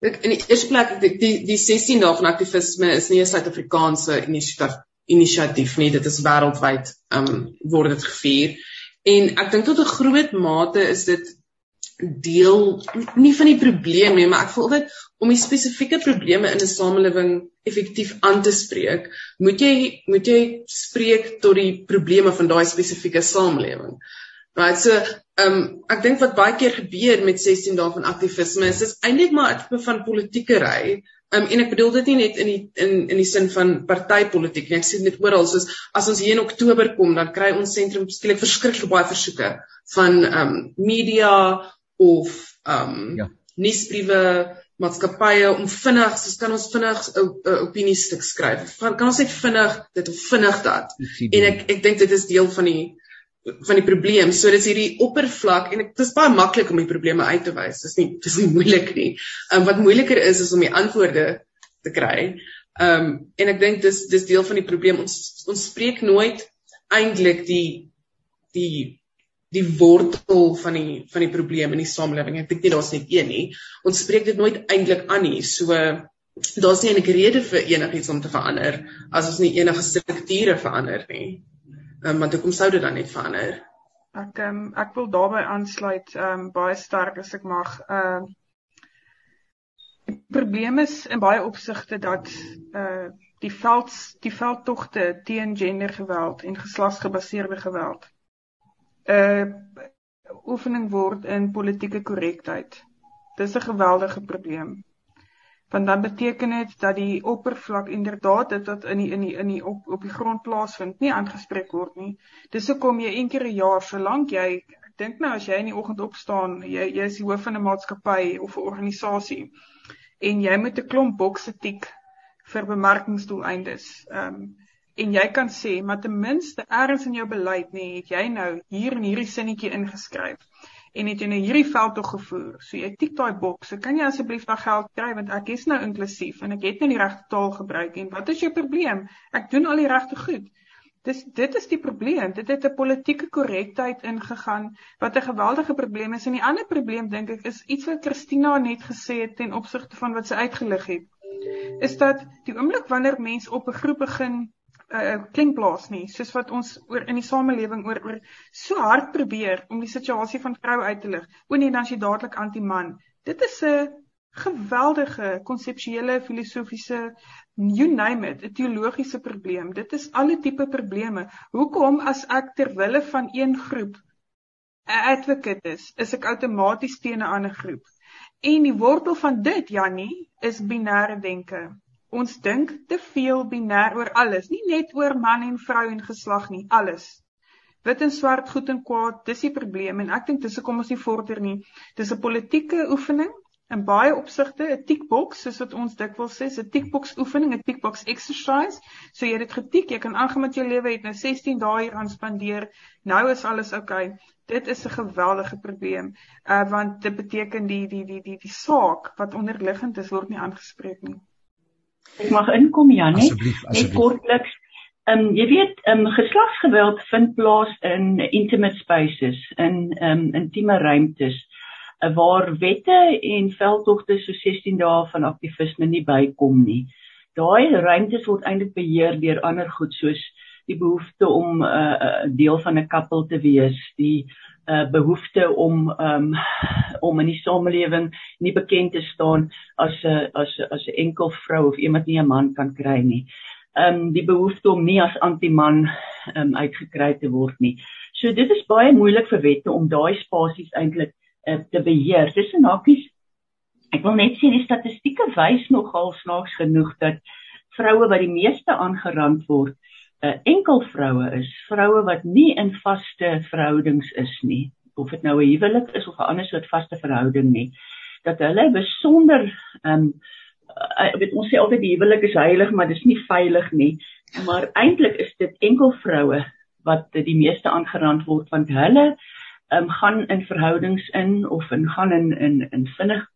ek in die eerste plek die die, die 16 dae van aktivisme is nie 'n Suid-Afrikaanse inisiatief nie, dit is wêreldwyd um, word dit gevier. En ek dink tot 'n groot mate is dit deel nie van die probleem nie, maar ek voel dit om die spesifieke probleme in 'n samelewing effektief aan te spreek, moet jy moet jy spreek tot die probleme van daai spesifieke samelewing. Right, so ehm um, ek dink wat baie keer gebeur met 16 dae van aktivisme is is eintlik maar 'n tipe van politiekery. Um, en ek bedoel dit nie net in die in in die sin van partytetiek nie. Ek sien dit oral soos as ons hier in Oktober kom, dan kry ons sentrum skielik verskriklik baie versoeke van ehm um, media of ehm um, ja. nuusbriewe maatskappye om vinnig, soos kan ons vinnig 'n opinie stuk skryf. Kan, kan ons net vinnig dit of vinnig dat. En ek ek dink dit is deel van die van die probleem. So dit is hierdie oppervlak en dit is baie maklik om die probleme uit te wys. Dis nie dis nie moeilik nie. Ehm um, wat moeiliker is is om die antwoorde te kry. Ehm um, en ek dink dis dis deel van die probleem. Ons ons spreek nooit eintlik die die die wortel van die van die probleem in die samelewing. Ek dink nie daar's net een nie. Ons spreek dit nooit eintlik aan nie. So daar's nie 'n rede vir enigiets om te verander as ons nie enige strukture verander nie. Ehm um, want hoekom sou dit dan net verander? Ek ehm um, ek wil daarbey aansluit ehm um, baie sterk as ek mag. Ehm uh, die probleem is in baie opsigte dat uh die veld die veldtogte teen gendergeweld en geslagsgebaseerde geweld uh, oefening word in politieke korrektheid. Dis 'n geweldige probleem. Want dan beteken dit dat die oppervlak inderdaad dit wat in die in die in die op op die grond plaasvind nie aangespreek word nie. Dis hoekom jy een keer 'n jaar solank jy ek dink nou as jy in die oggend opstaan, jy jy is die hoof van 'n maatskappy of 'n organisasie en jy moet 'n klomp bokse tik vir bemarkingsdoeleindes. Ehm um, en jy kan sê maar ten minste ergens in jou beleid nê nee, het jy nou hier in hierdie sinnetjie ingeskryf en het jy nou hierdie veld tog gevoer. So jy tik daai boks. Kan jy asseblief daai geld kry want ek is nou inklusief en ek het nou die regte taal gebruik en wat is jou probleem? Ek doen al die regte goed. Dis dit is die probleem. Dit het 'n politieke korrektheid ingegaan wat 'n geweldige probleem is. En die ander probleem dink ek is iets wat Christina net gesê het ten opsigte van wat sy uitgelig het. Is dat die oomblik wanneer mense op 'n groep begin uh, klink plaas nie soos wat ons oor in die samelewing oor oor so hard probeer om die situasie van vroue uit te lig. O nee, dan is jy dadelik anti-man. Dit is 'n geweldige konseptuele filosofiese you name it, 'n teologiese probleem. Dit is alle tipe probleme. Hoekom as ek ter wille van een groep 'n advocate is, is ek outomaties teen 'n ander groep? En die wortel van dit, Jannie, is binêre denke. Ons dink te veel binêr oor alles, nie net oor man en vrou en geslag nie, alles. Wit en swart, goed en kwaad, dis die probleem en ek dink dis hoekom ons nie vorder nie. Dis 'n politieke oefening in baie opsigte 'n tickbox soos wat ons dikwels sê, 'n tickbox oefening, 'n tickbox exercise. So jy het dit getik, jy kan aangaan met jou lewe, het nou 16 dae hier aan spandeer. Nou is alles oukei. Okay. Dit is 'n geweldige probleem. Uh want dit beteken die die die die die saak wat onderliggend is word nie aangespreek nie. Ek mag inkom Janie. Net kortliks. Ehm um, jy weet, ehm um, geslagsgeweld vind plaas in intimate spaces, in ehm um, intieme ruimtes waar wette en veldtogte so 16 dae van aktivisme nie bykom nie. Daai ruimtes word eintlik beheer deur ander goed soos die behoefte om 'n uh, uh, deel van 'n koppel te wees, die uh, behoefte om um, om in die samelewing nie bekend te staan as 'n as as 'n enkel vrou of iemand nie 'n man kan kry nie. Um, die behoefte om nie as anti-man um, uitgekry te word nie. So dit is baie moeilik vir wette om daai spasies eintlik uh, te beheer. Tussen hakies ek wil net sê die statistieke wys nogal snaaks genoeg dat vroue wat die meeste aangerand word, uh, enkel vroue is, vroue wat nie in vaste verhoudings is nie, of dit nou 'n huwelik is of 'n ander soort vaste verhouding nie, dat hulle besonder ehm um, ek weet ons sê altyd die huwelik is heilig, maar dit is nie veilig nie. Maar eintlik is dit enkel vroue wat die meeste aangerand word want hulle um, gaan in verhoudings in of in gaan in in in vinnig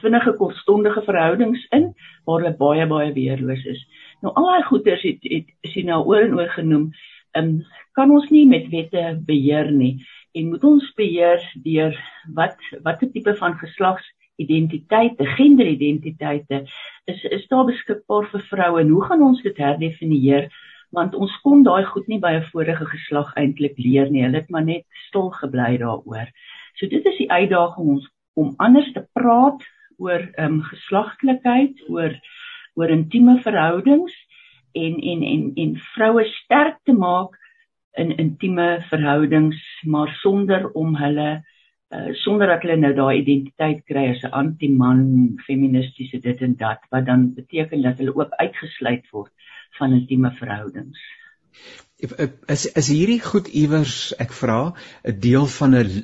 vinnige kortstondige verhoudings in waar hulle baie baie weerloos is. Nou al daai goeters het het is nou oor en oor genoem. Um, kan ons nie met wette beheer nie en moet ons beheer deur wat watter tipe van geslagsidentiteite, genderidentiteite is is daar beskikbaar vir vroue en hoe gaan ons dit herdefinieer? want ons kon daai goed nie by 'n vorige geslag eintlik leer nie. Hulle het maar net stil gebly daaroor. So dit is die uitdaging ons om anders te praat oor ehm um, geslagtelikheid, oor oor intieme verhoudings en en en en vroue sterk te maak in intieme verhoudings maar sonder om hulle uh, sonder dat hulle nou daai identiteit kry as 'n anti-man feministiese dit en dat wat dan beteken dat hulle ook uitgesluit word van intieme verhoudings. Is is hierdie goed iewers ek vra 'n deel van 'n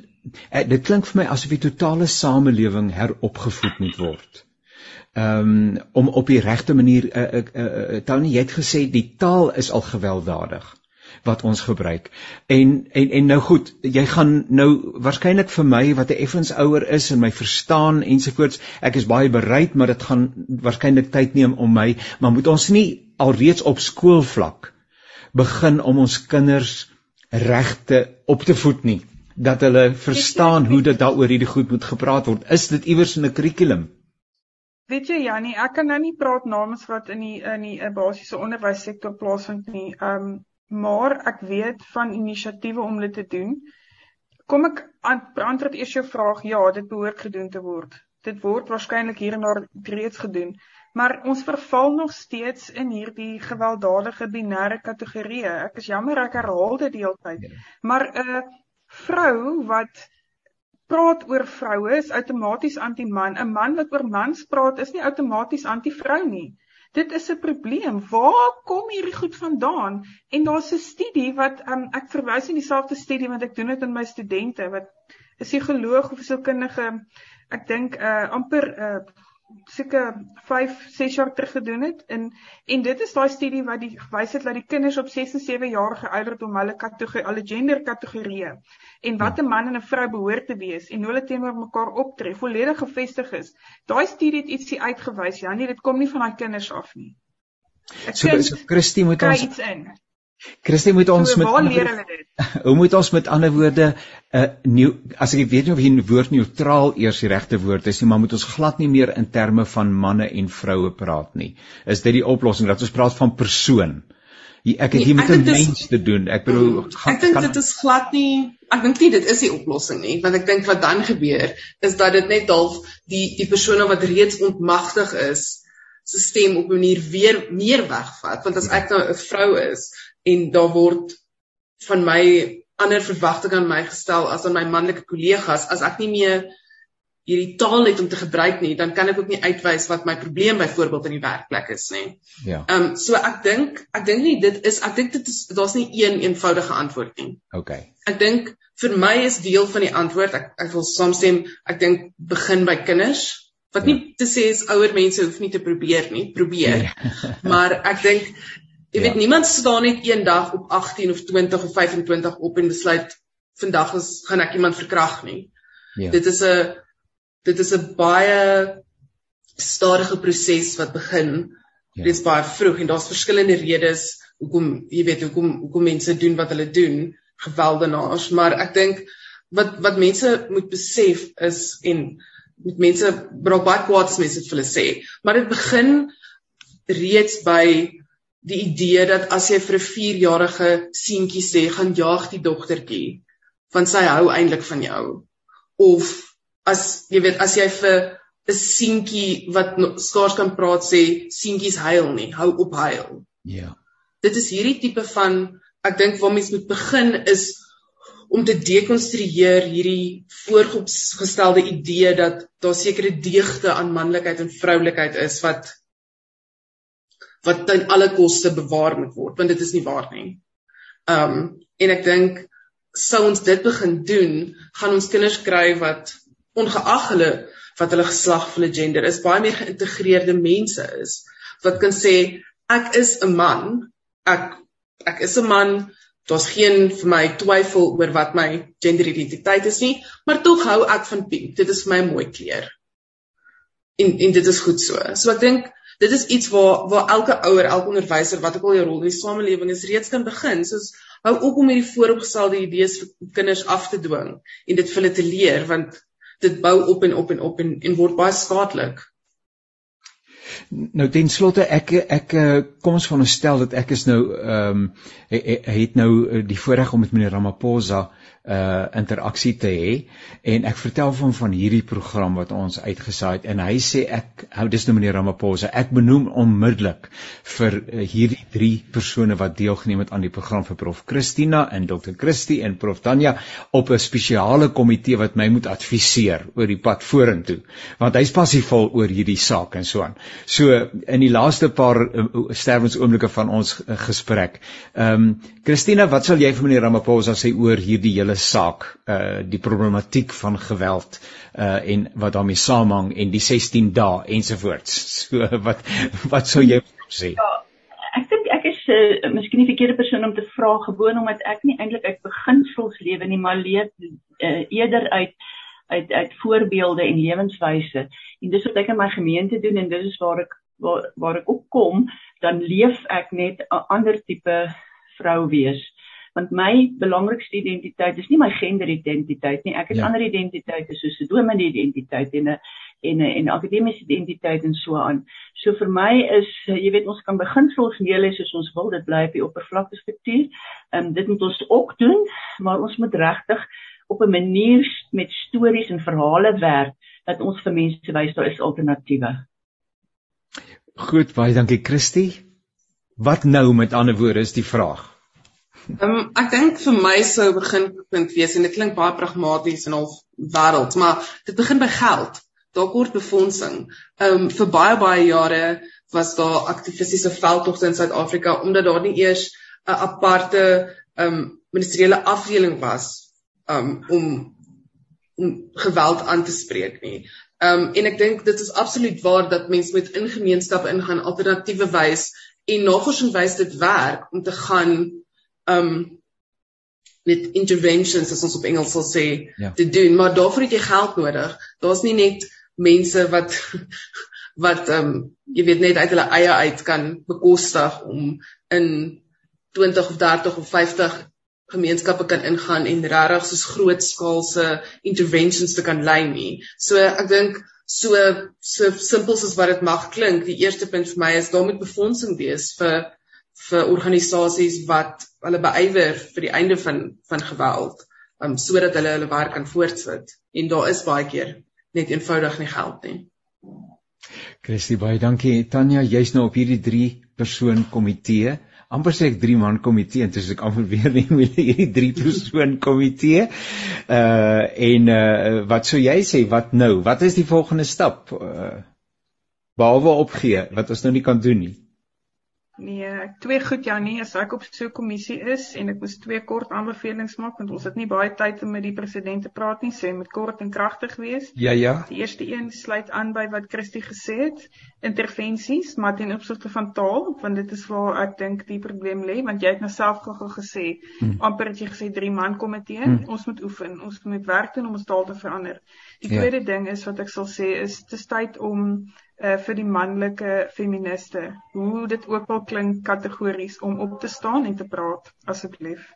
eh, dit klink vir my asof die totale samelewing heropgevoed moet word. Ehm um, om op die regte manier uh, uh, uh, Tony jy het gesê die taal is al gewelddadig wat ons gebruik. En en en nou goed, jy gaan nou waarskynlik vir my wat 'n effens ouer is en my verstaan ensovoorts, ek is baie bereid, maar dit gaan waarskynlik tyd neem om my, maar moet ons nie alreeds op skoolvlak begin om ons kinders regte op te voed nie dat hulle verstaan hoe dit daaroor hierdie goed moet gepraat word? Is dit iewers in 'n kurrikulum weet jy Jannie ek kan nou nie praat namens wat in die in die eh, basiese onderwyssektor plaasvind nie um, maar ek weet van inisiatiewe om dit te doen kom ek antwoord eers jou vraag ja dit behoort gedoen te word dit word waarskynlik hier en daar reeds gedoen Maar ons verval nog steeds in hierdie gewelddadige binêre kategorieë. Ek is jammer ek herhaal dit die hele tyd. Ja. Maar 'n uh, vrou wat praat oor vroue is outomaties anti-man. 'n Man wat oor mans praat is nie outomaties anti-vrou nie. Dit is 'n probleem. Waar kom hierdie goed vandaan? En daar's 'n studie wat um, ek verwys in dieselfde studie wat ek doen het met my studente wat 'n psigoloog of 'n sielkundige ek dink uh, amper uh, seker 5 6 jaar terug gedoen het en en dit is daai studie wat die gewys het dat die kinders op 6 en 7 jarige ouderdom hulle kategorie alle gender kategorieë en wat 'n man en 'n vrou behoort te wees en hoe hulle teenoor mekaar optree volledig gevestig is. Daai studie het ietsie uitgewys, ja, nee, dit kom nie van daai kinders af nie. Ek so, so Christie moet ons iets in. Christie moet ons so, met ander, Hoe moet ons met ander woorde 'n uh, nuwe as ek weet nie of hier woord neutraal eers die regte woord is nie, maar moet ons glad nie meer in terme van manne en vroue praat nie. Is dit die oplossing dat ons praat van persoon? Ek het hier nee, met 'n mens te doen. Ek bedoel gaan, ek dink dit is glad nie ek dink nie dit is die oplossing nie, want ek dink wat dan gebeur is dat dit net half die die persone wat reeds ontmagtig is se stem op 'n manier weer meer wegvat want as ek nou 'n vrou is en daar word van my ander verwagtinge aan my gestel as aan my manlike kollegas as ek nie meer hierdie taal net om te gebruik nie, dan kan ek ook nie uitwys wat my probleem byvoorbeeld in die werkplek is nie. Ja. Ehm um, so ek dink ek dink nie dit is ek dink dit is daar's nie een eenvoudige antwoord nie. OK. Ek dink vir my is deel van die antwoord ek ek wil saamstem ek dink begin by kinders wat nie ja. te sê is ouer mense hoef nie te probeer nie, probeer. Ja. maar ek dink jy ja. weet niemand staan net eendag op 18 of 20 of 25 op en besluit vandag is gaan ek iemand verkrag nie. Ja. Dit is 'n dit is 'n baie stadige proses wat begin ja. reeds baie vroeg en daar's verskillende redes hoekom jy weet hoekom hoekom mense doen wat hulle doen geweldenaars maar ek dink wat wat mense moet besef is en met mense braak baie kwaad as mense dit vir hulle sê maar dit begin reeds by die idee dat as jy vir 'n 4-jarige seentjie sê gaan jaag die dogtertjie van sy hou eintlik van jou of as jy weet as jy vir 'n seentjie wat skaars kan praat sê seentjies huil nie, hou op huil. Ja. Dit is hierdie tipe van ek dink waar mens moet begin is om te dekonstrueer hierdie voorgestelde idee dat daar sekere deugde aan manlikheid en vroulikheid is wat wat ten alle koste bewaar moet word want dit is nie waar nie. Um en ek dink sou ons dit begin doen, gaan ons kinders kry wat ongeag hulle wat hulle geslag of hulle gender is baie meer geïntegreerde mense is wat kan sê ek is 'n man. Ek ek is 'n man. Daar's geen vir my twyfel oor wat my genderidentiteit is nie maar tog hou ek van pink. Dit is vir my 'n mooi kleur. En en dit is goed so. So ek dink dit is iets waar waar elke ouer elke onderwyser wat ook al jou rol in die samelewing is reeds kan begin soos hou op om hierdie vooropgestelde idees vir kinders af te dwing en dit vir hulle te leer want dit bou op en op en op en en word baie skadelik. Nou ten slotte ek ek kom ons veronderstel dat ek is nou ehm um, het nou die voorreg om met meneer Ramaphosa uh interaksie te hê. En ek vertel van van hierdie program wat ons uitgesaai het. En hy sê ek hou dis nou meneer Ramaphosa ek benoem onmiddellik vir uh, hierdie drie persone wat deelgeneem het aan die program vir prof Christina en dokter Christie en prof Tanya op 'n spesiale komitee wat my moet adviseer oor die pad vorentoe. Want hy's passievol oor hierdie saak en so aan. So in die laaste paar uh, sterwensoomblikke van ons uh, gesprek ehm um, Christina wat sal jy vir meneer Ramaphosa sê oor hierdie hele hele saak uh die problematiek van geweld uh en wat daarmee saamhang en die 16 dae ensovoorts. So wat wat sou jy sê? Ja, ek dink ek is uh, miskien die verkeerde persoon om te vra gewoon omdat ek nie eintlik uit beginsels lewe nie, maar leef uh, eerder uit uit uit voorbeelde en lewenswyse. En dis wat ek in my gemeente doen en dis is waar ek waar, waar ek opkom, dan leef ek net 'n ander tipe vrou wees want my belangrikste identiteit is nie my genderidentiteit nie. Ek het ja. ander identiteite soos 'n dominee identiteit en 'n en 'n en akademiese identiteit en so aan. So vir my is jy weet ons kan beginsels neerlê soos ons wil, dit bly op die oppervlakte struktuur. Ehm um, dit moet ons ook doen, maar ons moet regtig op 'n manier met stories en verhale werk dat ons vir mense wys daar is alternatiewe. Goed, baie dankie Christie. Wat nou met ander woorde is die vraag? Ehm um, ek dink vir my sou beginpunt wees en dit klink baie pragmaties en half wêreld, maar dit begin by geld. Daar kort befondsing. Ehm um, vir baie baie jare was daar aktivistiese veldtogte in Suid-Afrika omdat daar nie eers 'n aparte ehm um, ministeriële afdeling was um, om om geweld aan te spreek nie. Ehm um, en ek dink dit is absoluut waar dat mense met in gemeenskappe ingaan alternatiewe wys en navorsing wys dit werk om te gaan um met interventions as ons op Engels sal sê ja. te doen, maar daarvoor het jy geld nodig. Daar's nie net mense wat wat um jy weet net uit hulle eie uit kan bekostig om in 20 of 30 of 50 gemeenskappe kan ingaan en regtig soos grootskaalse interventions te kan lei nie. So ek dink so so simpel soos wat dit mag klink, die eerste punt vir my is daar moet befondsing wees vir vir organisasies wat hulle beywer vir die einde van van geweld um sodat hulle hulle werk kan voortsit en daar is baie keer net eenvoudig nie geld nie. Christie baie dankie Tanya jy's nou op hierdie 3 persoon komitee amper sê ek drie man komitee en dis ek amper weer nie met hierdie drie persoon komitee. Uh en uh wat sou jy sê wat nou? Wat is die volgende stap? Uh behalwe opgee wat ons nou nie kan doen nie. Nee, twee goed ja nee, as ek op so 'n kommissie is en ek moet twee kort aanbevelings maak want ons het nie baie tyd om met die president te praat nie, sê met kort en kragtig wees. Ja ja. Die eerste een sluit aan by wat Christie gesê het, intervensies, maar ten opsigte van taal, want dit is waar ek dink die probleem lê, want jy het nou self gou gesê, hmm. amper het jy gesê drie man komitee, hmm. ons moet oefen, ons moet werk doen om ons taal te verander. Die ja. tweede ding is wat ek sal sê is dis tyd om uh, vir die manlike feministe. Hoe dit ook al klink kategories om op te staan en te praat asseblief.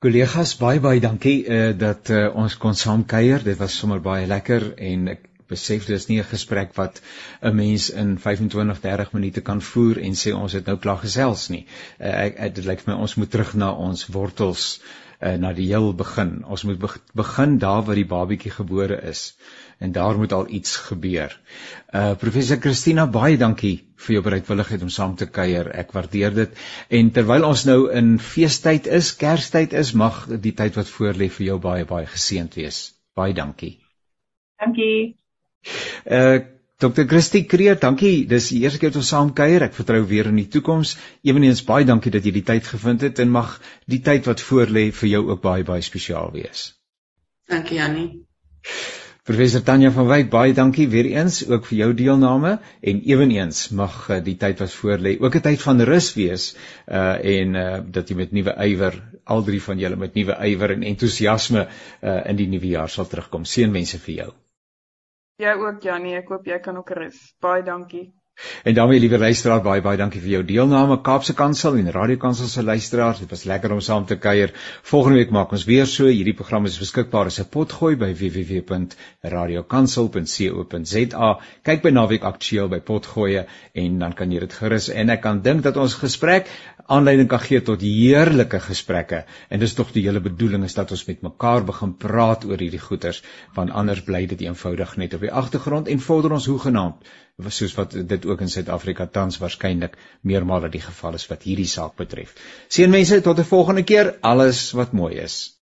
Kollegas, baie baie dankie uh, dat uh, ons kon saam kuier. Dit was sommer baie lekker en ek besef dis nie 'n gesprek wat 'n mens in 25 30 minute kan voer en sê ons het nou klaar gesels nie. Uh, ek dit lyk vir my ons moet terug na ons wortels uh, na die heel begin. Ons moet begin daar waar die babietjie gebore is en daar moet al iets gebeur. Uh professor Christina, baie dankie vir jou bereidwilligheid om saam te kuier. Ek waardeer dit. En terwyl ons nou in feestyd is, Kerstyd is, mag die tyd wat voorlê vir jou baie baie geseënd wees. Baie dankie. Dankie. Uh Dr. Christie Kreer, dankie. Dis die eerste keer dat ons saam kuier. Ek vertrou weer in die toekoms. Eweneens baie dankie dat jy die tyd gevind het en mag die tyd wat voorlê vir jou ook baie baie spesiaal wees. Dankie Jannie. Professor Tanya van Wyk, baie dankie weer eens ook vir jou deelname en eweneens mag uh, die tyd wat voorlê ook 'n tyd van rus wees uh en uh dat jy met nuwe ywer al drie van julle met nuwe ywer en entoesiasme uh in die nuwe jaar sal terugkom. Seënwense vir jou. Jy ook Janie, ek hoop jy kan ook rus. Baie dankie. En daarmee liewe luisteraar, baie baie dankie vir jou deelname. Kaapse Kansel en Radio Kansel se luisteraars, dit was lekker om saam te kuier. Volgende week maak ons weer so. Hierdie program is beskikbaar 'n potgooi by www.radiokansel.co.za. Kyk by Naweek Aktueel by Potgooi en dan kan jy dit gerus en ek kan dink dat ons gesprek aanleiding kan gee tot heerlike gesprekke. En dis tog die hele bedoeling is dat ons met mekaar begin praat oor hierdie goeters, want anders bly dit eenvoudig net op die agtergrond en vorder ons hoegenaamd soos wat dit ook in Suid-Afrika tans waarskynlik meermale die geval is wat hierdie saak betref. Seënmense tot 'n volgende keer, alles wat mooi is.